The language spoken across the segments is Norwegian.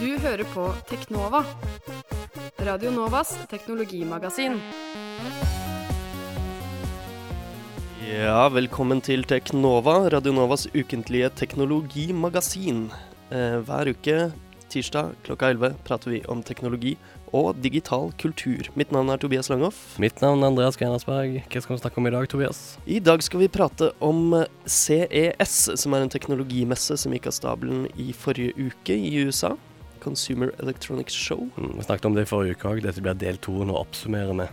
Du hører på Teknova. Radio Novas teknologimagasin. Ja, velkommen til Teknova, Radionovas ukentlige teknologimagasin. Eh, hver uke, tirsdag klokka 11, prater vi om teknologi og digital kultur. Mitt navn er Tobias Langhoff. Mitt navn er Andreas Greinersberg. Hva skal vi snakke om i dag, Tobias? I dag skal vi prate om CES, som er en teknologimesse som gikk av stabelen i forrige uke i USA. Consumer Electronics Show. Mm, vi snakket om det i forrige uke òg. Dette blir del to. Nå oppsummerer vi.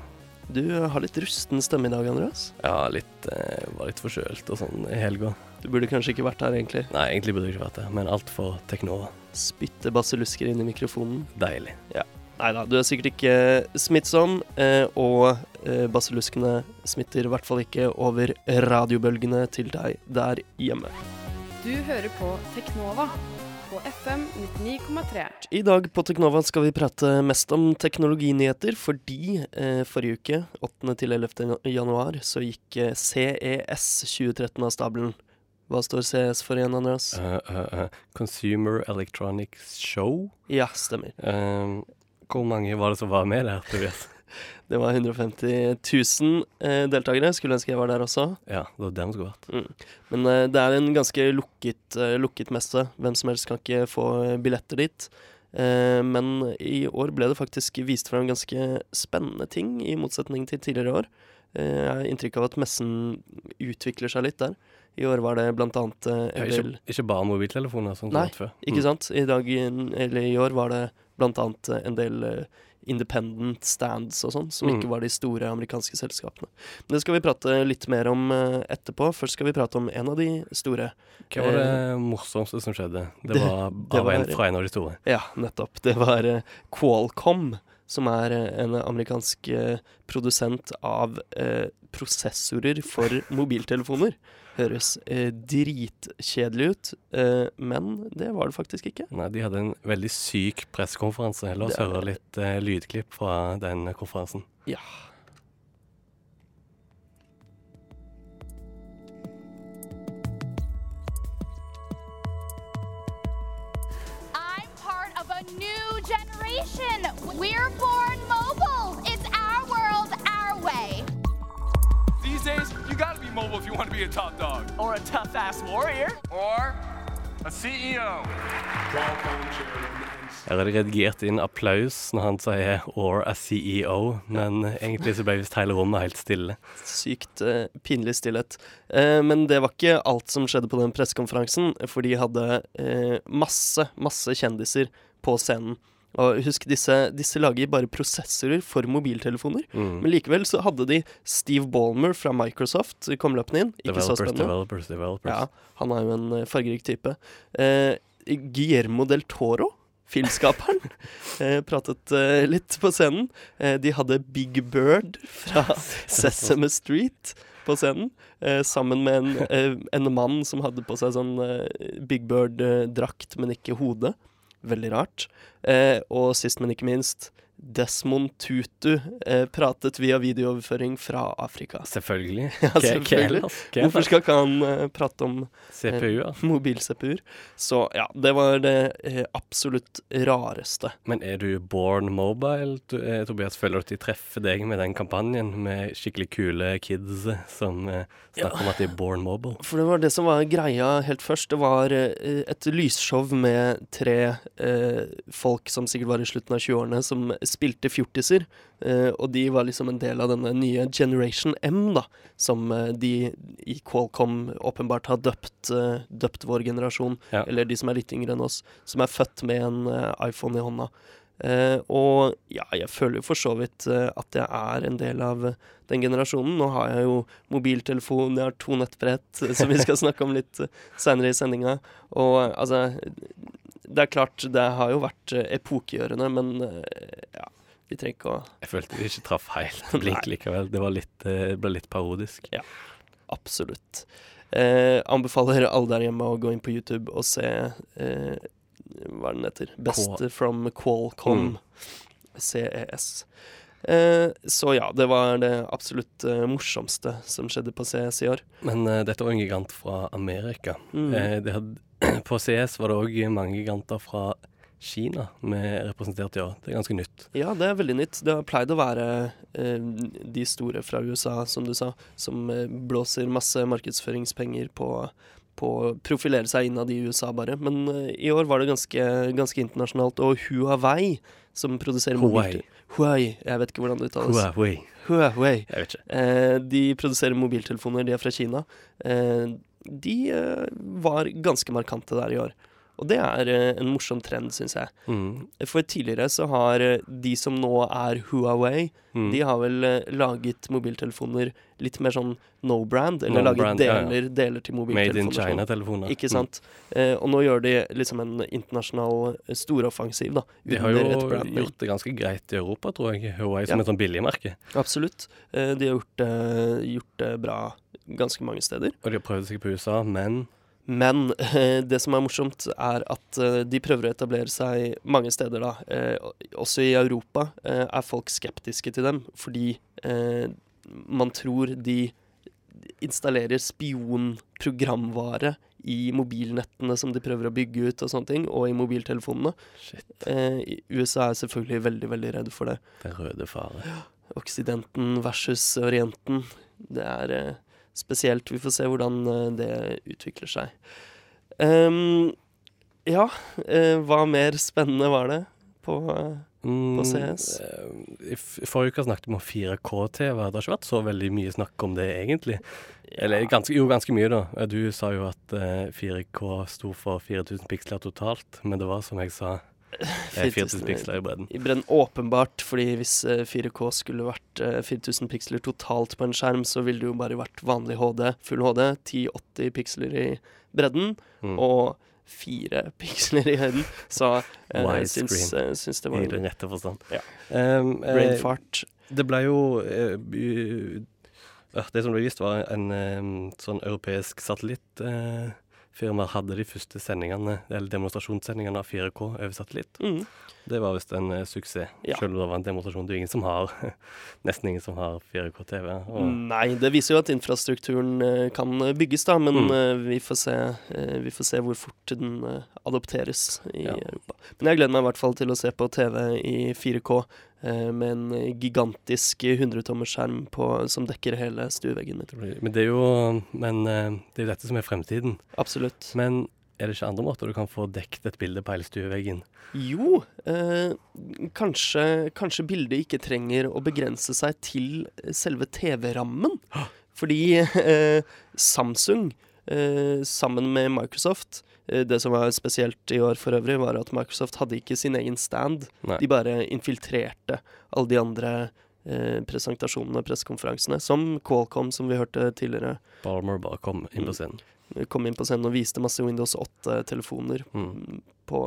Du har litt rusten stemme i dag, Andreas. Ja, litt, eh, var litt forkjølt og sånn i helga. Du burde kanskje ikke vært her, egentlig. Nei, egentlig burde jeg ikke vært her, men alt for Teknova. Spytte basillusker inn i mikrofonen. Deilig. Nei da, du er sikkert ikke smittsom, eh, og eh, basilluskene smitter i hvert fall ikke over radiobølgene til deg der hjemme. Du hører på Teknova på FM 99,3. I dag på Teknova skal vi prate mest om teknologinyheter, fordi eh, forrige uke, 8. til 11. januar, så gikk eh, CES 2013 av stabelen. Hva står CES for igjen, Andreas? Uh, uh, uh, Consumer Electronics Show. Ja, stemmer. Eh, hvor mange var det som var med der, Tobias? Det var 150 000 eh, deltakere. Skulle ønske jeg var der også. Ja, det var vi skulle vært. Mm. Men eh, det er en ganske lukket, eh, lukket messe. Hvem som helst kan ikke få billetter dit. Eh, men i år ble det faktisk vist frem ganske spennende ting, i motsetning til tidligere år. Eh, jeg har inntrykk av at messen utvikler seg litt der. I år var det blant annet eh, Ja, ikke, ikke bare mobiltelefoner, sånn Nei, det før. Mm. Ikke sant? I dag, eller i år var det blant annet en del eh, independent stands og sånn, som Mm. ikke var de store amerikanske selskapene. Men det skal vi prate litt mer om eh, etterpå. Først skal vi prate om en av de store. Hva var det morsomste som skjedde? Det, Det- var det av en, fra en av de store. Ja, nettopp. Det var eh, Qualcomm, som er eh, en amerikansk eh, produsent av eh, prosessorer for mobiltelefoner. Høres eh, dritkjedelig ut, eh, men det var det faktisk ikke. Nei, de hadde en veldig syk pressekonferanse. La oss Det høre litt eh, lydklipp fra den konferansen. Ja. I'm part of a new generation. We're born mobile. Days, you gotta be mobile if you wanna be a top dog. or a tough ass warrior. Or a CEO. Her er det redigert inn applaus når han sier 'or a CEO', men egentlig så ble visst hele rommet helt stille. Sykt eh, pinlig stillhet. Eh, men det var ikke alt som skjedde på den pressekonferansen, for de hadde eh, masse, masse kjendiser på scenen. Og husk, disse, disse lager bare prosessorer for mobiltelefoner. Mm. Men likevel så hadde de Steve Ballmer fra Microsoft kom løpende inn. Ikke så spennende. developers, developers. Ja, han er jo en eh, fargerik type. Eh, Guillermo del Toro, filmskaperen, eh, pratet eh, litt på scenen. Eh, de hadde Big Bird fra Sesame Street på scenen, eh, sammen med en, eh, en mann som hadde på seg sånn eh, Big Bird-drakt, men ikke hode. Veldig rart. Eh, og sist, men ikke minst, Desmond Tutu eh, pratet via videooverføring fra Afrika. Selvfølgelig. Ja, selvfølgelig. Hvorfor skal ikke han eh, prate om CPU-er. mobil-CPU-er? Så ja, det var det eh, absolutt rareste. Men er du born mobile, du, eh, Tobias? Føler du at de treffer deg med den kampanjen med skikkelig kule kids som eh, snakker om at de er born mobile? For det var det som var greia helt først. Det var eh, et lysshow med tre eh, folk som sikkert var i slutten av 20-årene, som spilte fjortiser. Eh, og de var liksom en del av denne nye Generation M, da. Som eh, de i Qualcomm åpenbart har døpt, eh, døpt vår generasjon. Ja. Eller de som er litt yngre enn oss. Som er født med en iPhone i hånda. Og ja, jeg føler jo for så vidt at jeg er en del av den generasjonen. Nå har jeg jo mobiltelefon, jeg har to nettbrett, som vi skal snakke om litt seinere i sendinga. Og altså Det er klart, det har jo vært eh, epokegjørende, men eh, ja. Vi trenger ikke å Jeg følte vi ikke traff helt blink likevel. Det var litt, eh, ble litt parodisk. Absolutt. Eh, anbefaler alle der hjemme å gå inn på YouTube og se eh, hva den heter. Best Qual- from Qualcomm. Mm. CES. Eh, så ja, det var det absolutt eh, morsomste som skjedde på CS i år. Men eh, dette var en gigant fra Amerika. Mm. Det hadde, på CS var det òg mange giganter fra Kina vi representerte i år. Det er ganske nytt. Ja, det er veldig nytt. Det har pleid å være eh, de store fra USA, som du sa, som eh, blåser masse markedsføringspenger på på å profilere seg innad i USA, bare. Men eh, i år var det ganske, ganske internasjonalt. Og Huawei, som produserer Huawei. Huawei. Jeg vet ikke hvordan det uttales. Huawei. Huawei. Jeg vet ikke. Eh, de produserer mobiltelefoner, de er fra Kina. Eh, de eh, var ganske markante der i år. Og det er eh, en morsom trend, syns jeg. Mm. For tidligere så har eh, de som nå er Huawei, Mm. de har vel eh, laget mobiltelefoner litt mer sånn no-brand, eller No laget brand, ja, deler, til mobiltelefoner. Made in sånn. China-telefoner. Ikke sant? Eh, og nå gjør de liksom en internasjonal storoffensiv, da. Mm. De har jo gjort det ganske greit i Europa, tror jeg. Huawei som Ja. et sånn billigmerke. Absolutt. Eh, de har gjort eh, gjort det bra ganske mange steder. Og de har prøvd seg på USA, men Men eh, det som er morsomt, er at eh, de prøver å etablere seg mange steder, da. Eh, også i Europa er folk skeptiske til dem, fordi man tror de installerer spionprogramvare i mobilnettene som de prøver å bygge ut, og sånne ting, og i mobiltelefonene. shit, Eh, USA er selvfølgelig veldig, veldig redd for det. den røde fare. Oksidenten versus Orienten. Det er spesielt. Vi får se hvordan eh, det utvikler seg. Um, ja, eh, hva mer spennende var det på eh, Mm, CS? eh, I forrige uke snakket vi om 4K-TV. Det har ikke vært så veldig mye snakk om det, egentlig. Eller ganske, jo, ganske mye, da. Du sa jo at eh, 4K sto for 4000 piksler totalt, men det var, som jeg sa, 4000 piksler i bredden. I bredden åpenbart, fordi hvis eh, 4K skulle vært eh, 4000 piksler totalt på en skjerm, så ville det jo bare vært vanlig HD, full HD, 1080 piksler i bredden, Mm. og fire piksler i høyden. Så eh, jeg syns, eh, syns det var I den rette forstand. Ja. Um, eh, brain fart. Det ble jo uh, Det som ble vist, var en eh, sånn europeisk satellittfirma hadde de første sendingene, eller demonstrasjonssendingene av 4K over satellitt. Mm. Det var visst en uh, suksess, Ja. selv om det var en demonstrasjon. Det er ingen som har nesten ingen som har 4K-TV. Nei, det viser jo at infrastrukturen uh, kan bygges, da, men Mm. uh, vi, får se, vi får se hvor fort den adopteres i Ja. Europa. Men jeg gleder meg i hvert fall til å se på TV i 4K eh, med en gigantisk 100-tommerskjerm som dekker hele stueveggen min. Men det er jo men, eh, det er dette som er fremtiden. Absolutt. Men er det ikke andre måter du kan få dekket et bilde på hele stueveggen? Jo, eh, kanskje, kanskje bildet ikke trenger å begrense seg til selve TV-rammen. Fordi eh, Samsung, eh, sammen med Microsoft eh, Det som var spesielt i år for øvrig, var at Microsoft hadde ikke sin egen stand. Nei. De bare infiltrerte alle de andre eh, presentasjonene og pressekonferansene. Som Qualcomm, som vi hørte tidligere, Balmer bare kom inn Mm. på scenen. kom inn på scenen og viste masse Windows 8-telefoner Mm. på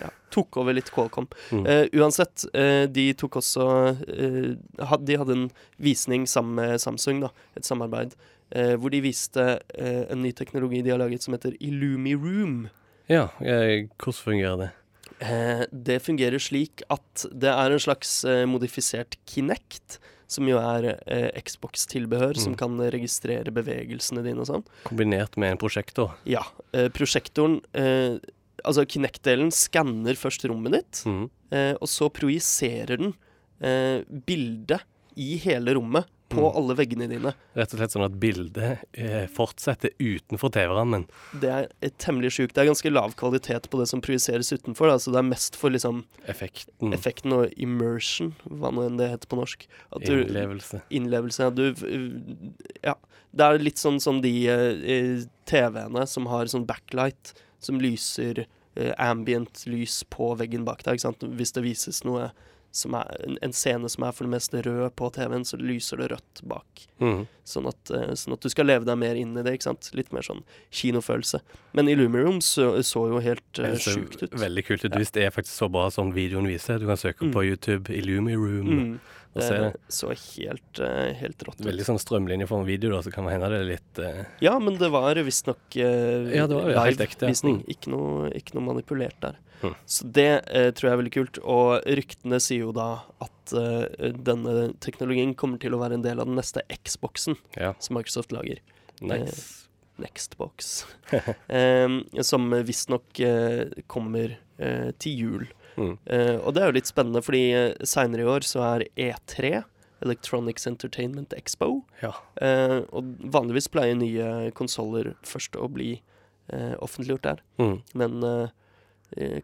ja, Tok over litt Qualcomm. Mm. Eh, uansett, eh, de tok også eh, De hadde en visning sammen med Samsung, da, et samarbeid, eh, hvor de viste eh, en ny teknologi de har laget som heter Illumi Room. Ja, eh, hvordan fungerer det? Eh, det fungerer slik at det er en slags eh, modifisert Kinect, som jo er eh, Xbox-tilbehør, som Mm. kan registrere bevegelsene dine og sånn. Kombinert med en prosjektor. Ja. Prosjektoren eh, Altså, Kinect-delen skanner først rommet ditt, Mm. eh, og så projiserer den eh, bildet i hele rommet på Mm. alle veggene dine. Rett og slett sånn at bildet eh, fortsetter utenfor TV-rammen. Det er temmelig sjukt. Det er ganske lav kvalitet på det som projiseres utenfor. Da, så det er mest for liksom Effekten. effekten og immersion, hva nå enn det heter på norsk. At du, Innlevelse. innlevelse. Ja, du, ja. Det er litt sånn som de eh, TV-ene som har sånn backlight, som lyser eh, ambient lys på veggen bak deg. Hvis det vises noe er en, en scene som er for det meste rød på TV-en, så lyser det rødt bak. Mm. Sånn at, eh, sånn at du skal leve deg mer inn i det. ikke sant? Litt mer sånn kinofølelse. Men Illumiroom så, så jo helt uh, sjukt ut. Veldig kult ut. Hvis det er faktisk så bra som videoen viser. Du kan søke Mm. på YouTube Illumi Room Mm, og se det. det så helt, eh, helt rått ut. Veldig sånn strømlinjeform video, da, så kan det hende det er litt uh... Ja, men det var visstnok uh, Ja, det var ekte, ja. live-visning. Mm. Ikke, ikke noe manipulert der. Mm. Så det eh, tror jeg er veldig kult. Og ryktene sier jo da at eh, denne teknologien kommer til å være en del av den neste Xboxen Ja, som Microsoft lager. nice. Nextbox. um, som visstnok eh, kommer eh, til jul. Mm. Eh, og det er jo litt spennende, fordi eh, seinere i år så er E3, Electronics Entertainment Expo. Ja. Eh, og vanligvis pleier nye konsoller først å bli eh, offentliggjort der. Mm. Men eh, eh,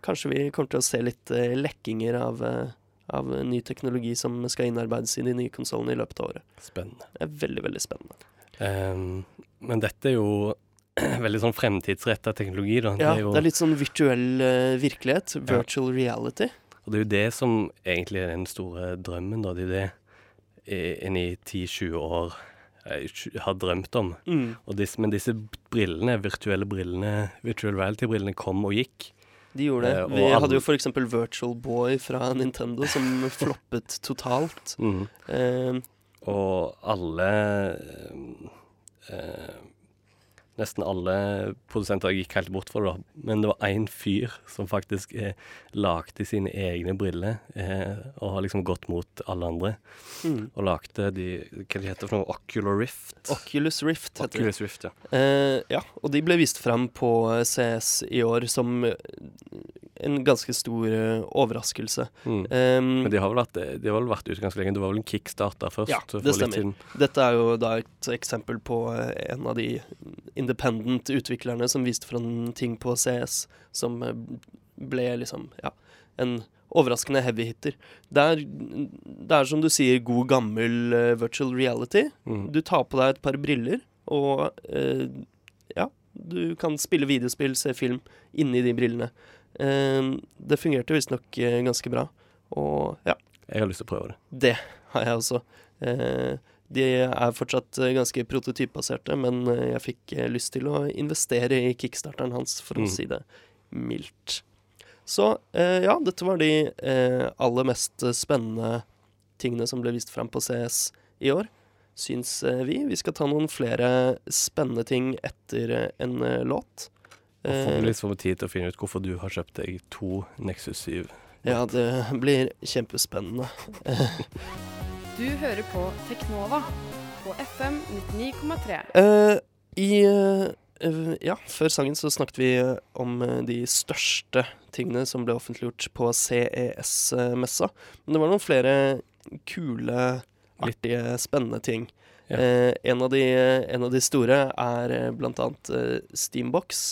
kanskje vi kommer til å se litt eh, lekkinger av, eh, av ny teknologi som skal innarbeides i de nye konsollene i løpet av året. Spennende. Det er veldig, veldig spennende. Um, men dette er jo veldig sånn fremtidsretta teknologi, da. Ja, det er jo, det er litt sånn virtuell uh, virkelighet. Ja. Virtual reality. Og det er jo det som egentlig er den store drømmen, da. Det er jo det eh, en i 10-20 år eh, har drømt om. Mm. Disse, men disse brillene, virtuelle brillene, virtual reality-brillene kom og gikk. De gjorde det. Eh, Vi hadde jo eksempel Virtual Boy fra Nintendo som floppet totalt. Mm. Eh, Og alle eh, eh, Nesten alle produsenter gikk helt bort for, det, da. Men det var én fyr som faktisk eh, lagde sine egne briller, eh, og har liksom gått mot alle andre. mm. Og lagde de Hva de heter for noe? Ocular Rift? Oculus Rift heter det. Oculus Rift, ja. Eh, ja, og de ble vist frem på eh, CS i år som eh, en ganske stor eh, overraskelse. Mm. Um, Men de har vel vært, de har vel vært ute ganske lenge. Det var vel en kickstarter først? Ja, det stemmer. Dette er jo da et eksempel på en av de independent utviklerne som viste fram ting på CS som eh, ble liksom, ja, en overraskende heavy hitter. Det er, det er som du sier, god gammel uh, virtual reality. Mm. Du tar på deg et par briller, og uh, ja, du kan spille videospill, se film inni de brillene. Uh, det fungerte visstnok uh, ganske bra, og ja, Jeg har lyst til å prøve det. det har jeg også. Eh, de er fortsatt eh, ganske prototypbaserte, men eh, jeg fikk eh, lyst til å investere i kickstarteren hans, for å Mm. si det mildt. Så eh, ja, dette var de eh, aller mest spennende tingene som ble vist fram på CS i år, syns vi. Vi skal ta noen flere spennende ting etter en låt. Og forhåpentligvis får vi tid til å finne ut hvorfor du har kjøpt deg to Nexus 7. ja, det blir kjempespennende. Du hører på Teknova på FM 99,3. Uh, I eh, Ja, før sangen så snakket vi eh, om de største tingene som ble offentliggjort på CES-messa. Men det var noen flere kule, artige, spennende ting. Ja. Uh, en, av de, en av de store er blant annet Steambox.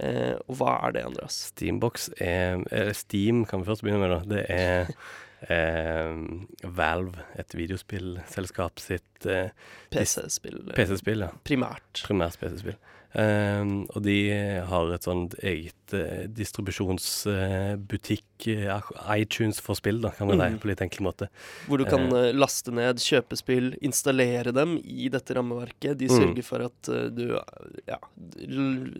Eh, og hva er det, Andreas? Steambox er Eller Steam kan vi først begynne med, da. Det er Valve, et videospillselskap sitt eh, PC-spill. eh, PC-spill, ja. Primært. Primært PC-spill. Eh, og de har et sånt eget eh, distribusjonsbutikk, eh, iTunes for spill, da, kan man si, Mhm. på litt enkel måte. Hvor du kan eh, laste ned kjøpe spill, installere dem i dette rammeverket. De Mm. for at du Ja,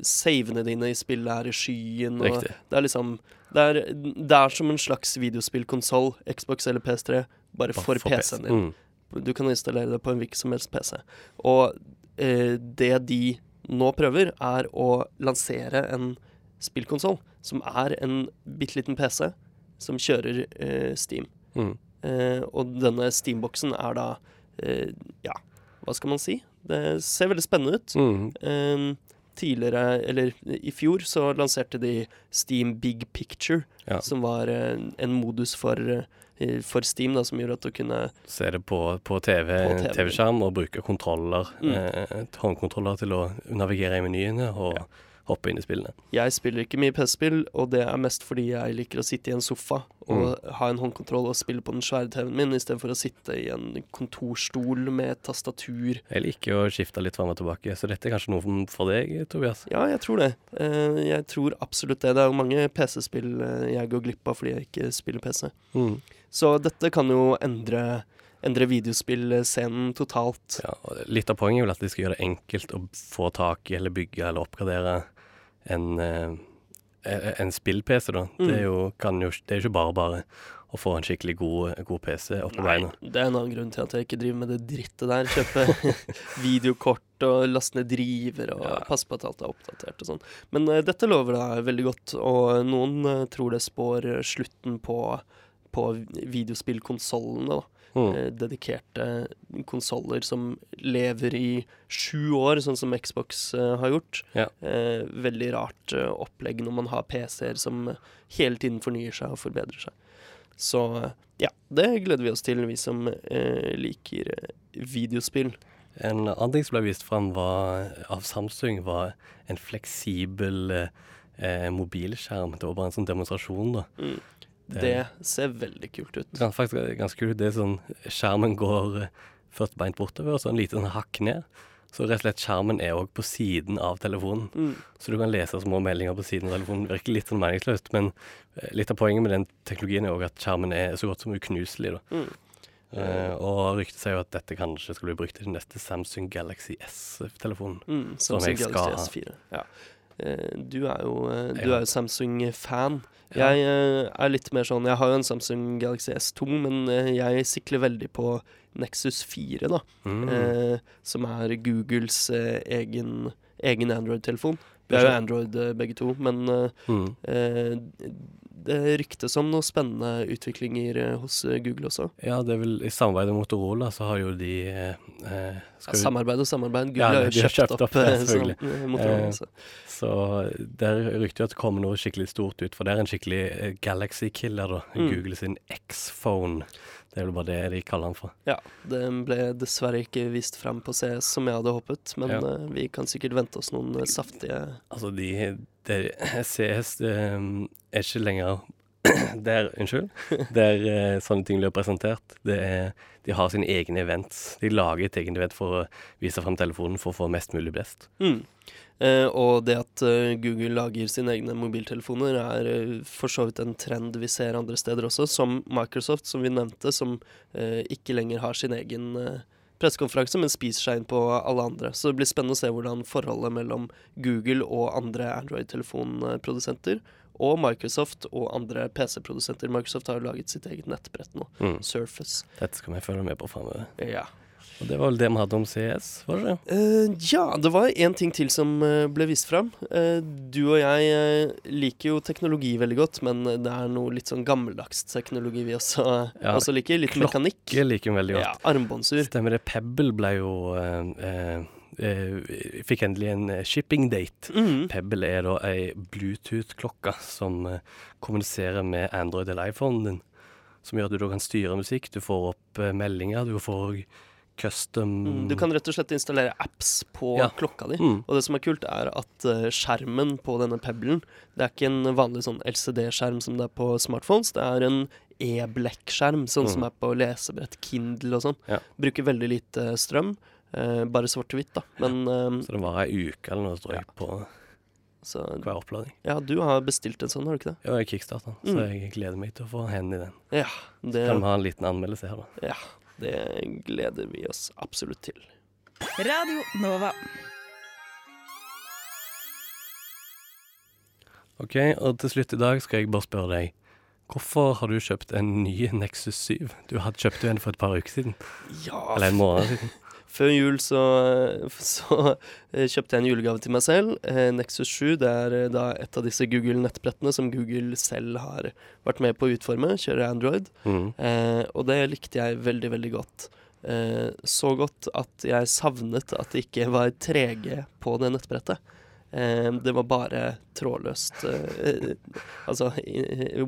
savene dine i spillet er i skyen. Og Riktig. det er liksom det er, det er som en slags videospillkonsoll, Xbox eller PS3, bare for, PC-en din. Mm. Du kan installere det på en hvilken som helst PC. Og eh, det de nå prøver, er å lansere en spillkonsoll som er en bitte liten PC som kjører eh, Steam. Mm. Eh, og denne Steam-boksen er da eh, Ja, hva skal man si? Det ser veldig spennende ut. Mm. Tidligere, eller i fjor, så lanserte de Steam Big Picture, Ja. som var eh, en modus for, eh, for Steam, da, som gjorde at du kunne Se det på, på TV-skjerm TV. Og bruke kontroller, Mm. eh, håndkontroller til å navigere i menyene og Ja. Hoppe inn i spillene. Jeg spiller ikke mye PC-spill, og det er mest fordi jeg liker å sitte i en sofa og Mm. ha en håndkontroll og spille på den svære TV-en min, istedenfor å sitte i en kontorstol med tastatur. Jeg liker å skifte litt fram og tilbake, så dette er kanskje noe for deg, Tobias. Ja, jeg tror det. Eh, jeg tror absolutt det. Det er jo mange PC-spill eh, jeg går glipp av fordi jeg ikke spiller PC. Mm. Så dette kan jo endre, endre videospillscenen totalt. Ja, og litt av poenget er vel at de skal gjøre det enkelt å få tak i eller bygge eller oppgradere en, eh, en spill-PC, da. Det Mm. er jo, kan jo, det er jo ikke bare bare. å få en skikkelig god, god PC opp på beina. det er en annen grunn til at jeg ikke driver med det drittet der. Kjøpe videokort og laste ned driver og Ja. passe på at alt er oppdatert og sånn. Men uh, dette lover da veldig godt, og noen uh, tror det spår slutten på, på videospillkonsollene, da. Mm. Eh, dedikerte konsoller som lever i sju år, sånn som Xbox eh, har gjort. Ja. Eh, veldig rart eh, opplegg når man har PC-er som hele tiden fornyer seg og forbedrer seg. Så ja, det gleder vi oss til, vi som eh, liker eh, videospill. En annen ting som ble vist fram var, av Samsung, var en fleksibel mobilskjerm. Det var bare en sånn demonstrasjon, da. Mm. Det- ser veldig kult ut. Er faktisk ganske kult. Det er sånn Skjermen går eh, først beint bortover, og så en liten hakk ned. Så rett og slett skjermen er òg på siden av telefonen. Mm. Så du kan lese små meldinger på siden av telefonen. Virker litt sånn meningsløst, men eh, litt av poenget med den teknologien er òg at skjermen er så godt som uknuselig. da. Mm. Uh, og ryktet sier jo at dette kanskje skal bli brukt i den neste Samsung Galaxy S-telefonen. Mm, Som Samsung jeg skal Galaxy ha. S4. Ja. Eh, du er jo, eh, du er jo Samsung-fan. Jeg eh, er litt mer sånn Jeg har jo en Samsung Galaxy S2, men jeg sikler veldig på Nexus 4, da. Mm. Eh, som er Googles eh, egen, egen Android-telefon. Vi er jo Android begge to, men Mm. eh, det ryktes om noen spennende utviklinger eh, hos eh, Google også. Ja, det er vel i samarbeid med Motorola så har jo de eh, eh, Ja, samarbeid og samarbeid. Google Ja, har jo kjøpt, kjøpt opp, selvfølgelig. sånn, Motorola. Eh, så. Så der rykter jo at det kommer noe skikkelig stort ut, for det er en skikkelig Galaxy-killer, da. Mm. Google sin X-phone. Det er vel bare det de kaller han for. Ja, det ble dessverre ikke vist frem på CS som jeg hadde håpet, men Ja. eh, vi kan sikkert vente oss noen eh, saftige Altså, de, de CS eh, er ikke lenger der, unnskyld, der eh, sånne ting blir presentert. Er, de har sine egne events. De lager et eget event for å vise frem telefonen for å få mest mulig blest. mm. Eh, Og det at eh, Google lager sine egne mobiltelefoner, er eh, for så vidt en trend vi ser andre steder også, som Microsoft, som vi nevnte, som eh, ikke lenger har sin egen eh, pressekonferanse, men spiser seg inn på alle andre. Så det blir spennende å se hvordan forholdet mellom Google og andre Android-telefonprodusenter og Microsoft og andre PC-produsenter Microsoft har jo laget sitt eget nettbrett nå, Mm. Surface. Dette skal vi følge med på framover. Ja. Og det var vel det vi hadde om CS, var det det? Eh, ja, det var en ting til som eh, ble vist fram. Uh, du og jeg eh, liker jo teknologi veldig godt, men det er noe litt sånn gammeldags teknologi vi også, Ja, også liker. Litt klokke mekanikk. Klokke liker vi veldig godt. Ja, armbåndsur. Stemmer det. Pebble ble jo uh, eh, eh, Fikk endelig en eh, shipping date. Mm. Pebble er da ei Bluetooth-klokke som eh, kommuniserer med Android eller iPhonen din. Som gjør at du da kan styre musikk. Du får opp eh, meldinger. Du får custom Mm, Du kan rett og slett installere apps på Ja. klokka di. Mm. Og det som er kult, er at eh, skjermen på denne Pebblen Det er ikke en vanlig sånn LCD-skjerm som det er på smartphones. Det er en e-blekkskjerm, sånn mm. som er på lesebrett, Kindle og sånn. Ja. Bruker veldig lite strøm. Eh, bare svart-hvitt, da. Men eh, Så det var ei uke eller noe, tror Ja. på så hver oppladning. Ja, du har bestilt en sånn, har du ikke det? Ja, jeg kickstarta den, så Mm. jeg gleder meg til å få hendene i den. Ja. Det, Kan vi ha en liten anmeldelse her, da. ja, det gleder vi oss absolutt til. Radio Nova. OK, og til slutt i dag skal jeg bare spørre deg. Hvorfor har du kjøpt en ny Nexus 7? Du hadde kjøpt en for et par uker siden. Ja, Eller en måned siden. Før jul så, så eh, kjøpte jeg en julegave til meg selv. Eh, Nexus 7 det er eh, da et av disse Google-nettbrettene som Google selv har vært med på å utforme. Kjører Android. Mm. Eh, og det likte jeg veldig, veldig godt. Eh, så godt at jeg savnet at det ikke var 3G på det nettbrettet. Eh, det var bare trådløst eh, Altså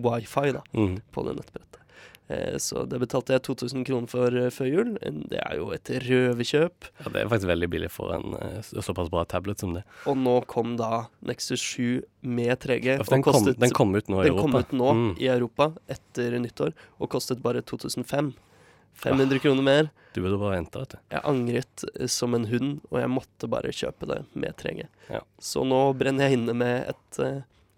wifi, da, Mm. på det nettbrettet. Eh, så det betalte jeg 2000 kroner for eh, før jul. Det er jo et røverkjøp. Ja, det er faktisk veldig billig for en eh, såpass bra tablet som det. Og nå kom da Nexus 7 med 3G. Ja, den, og kom, den kom ut nå i den kom Europa. ut nå Mm. i Europa etter nyttår, og kostet bare 2005. 500 kroner mer. Du burde bare vente, vet du. Jeg angret som en hund, og jeg måtte bare kjøpe det med 3G. Ja. Så nå brenner jeg inne med et,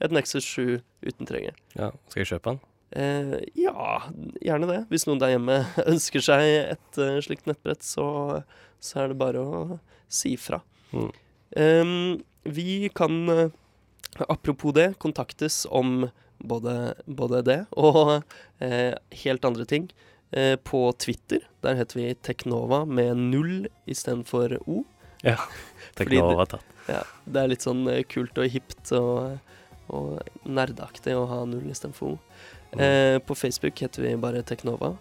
et Nexus 7 uten 3G. Ja, skal jeg kjøpe den? Eh, ja, gjerne det. Hvis noen der hjemme ønsker seg et uh, slikt nettbrett, så, så er det bare å si fra. Mm. Eh, vi kan, eh, apropos det, kontaktes om både, både det og eh, helt andre ting. Eh, på Twitter, der heter vi Teknova med null istedenfor O. Ja. Teknova tatt. Ja, det er litt sånn kult og hipt og, og nerdaktig å ha null istedenfor O. Eh, på Facebook heter vi bare Teknova,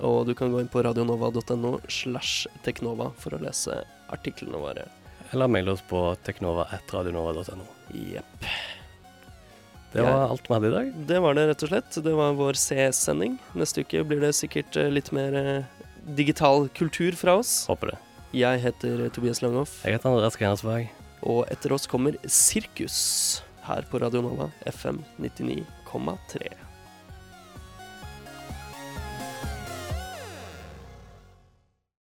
og du kan gå inn på radionova.no slash Teknova for å lese artiklene våre. Eller mail oss på teknova.radionova.no. Jepp. Det var alt vi hadde i dag. Det var det, rett og slett. Det var vår CS-sending. Neste uke blir det sikkert eh, litt mer eh, digital kultur fra oss. Håper det. Jeg heter Tobias Langhoff, Jeg heter Andreas Grenasvåg. og etter oss kommer Sirkus her på Radio Nova FM 99,3.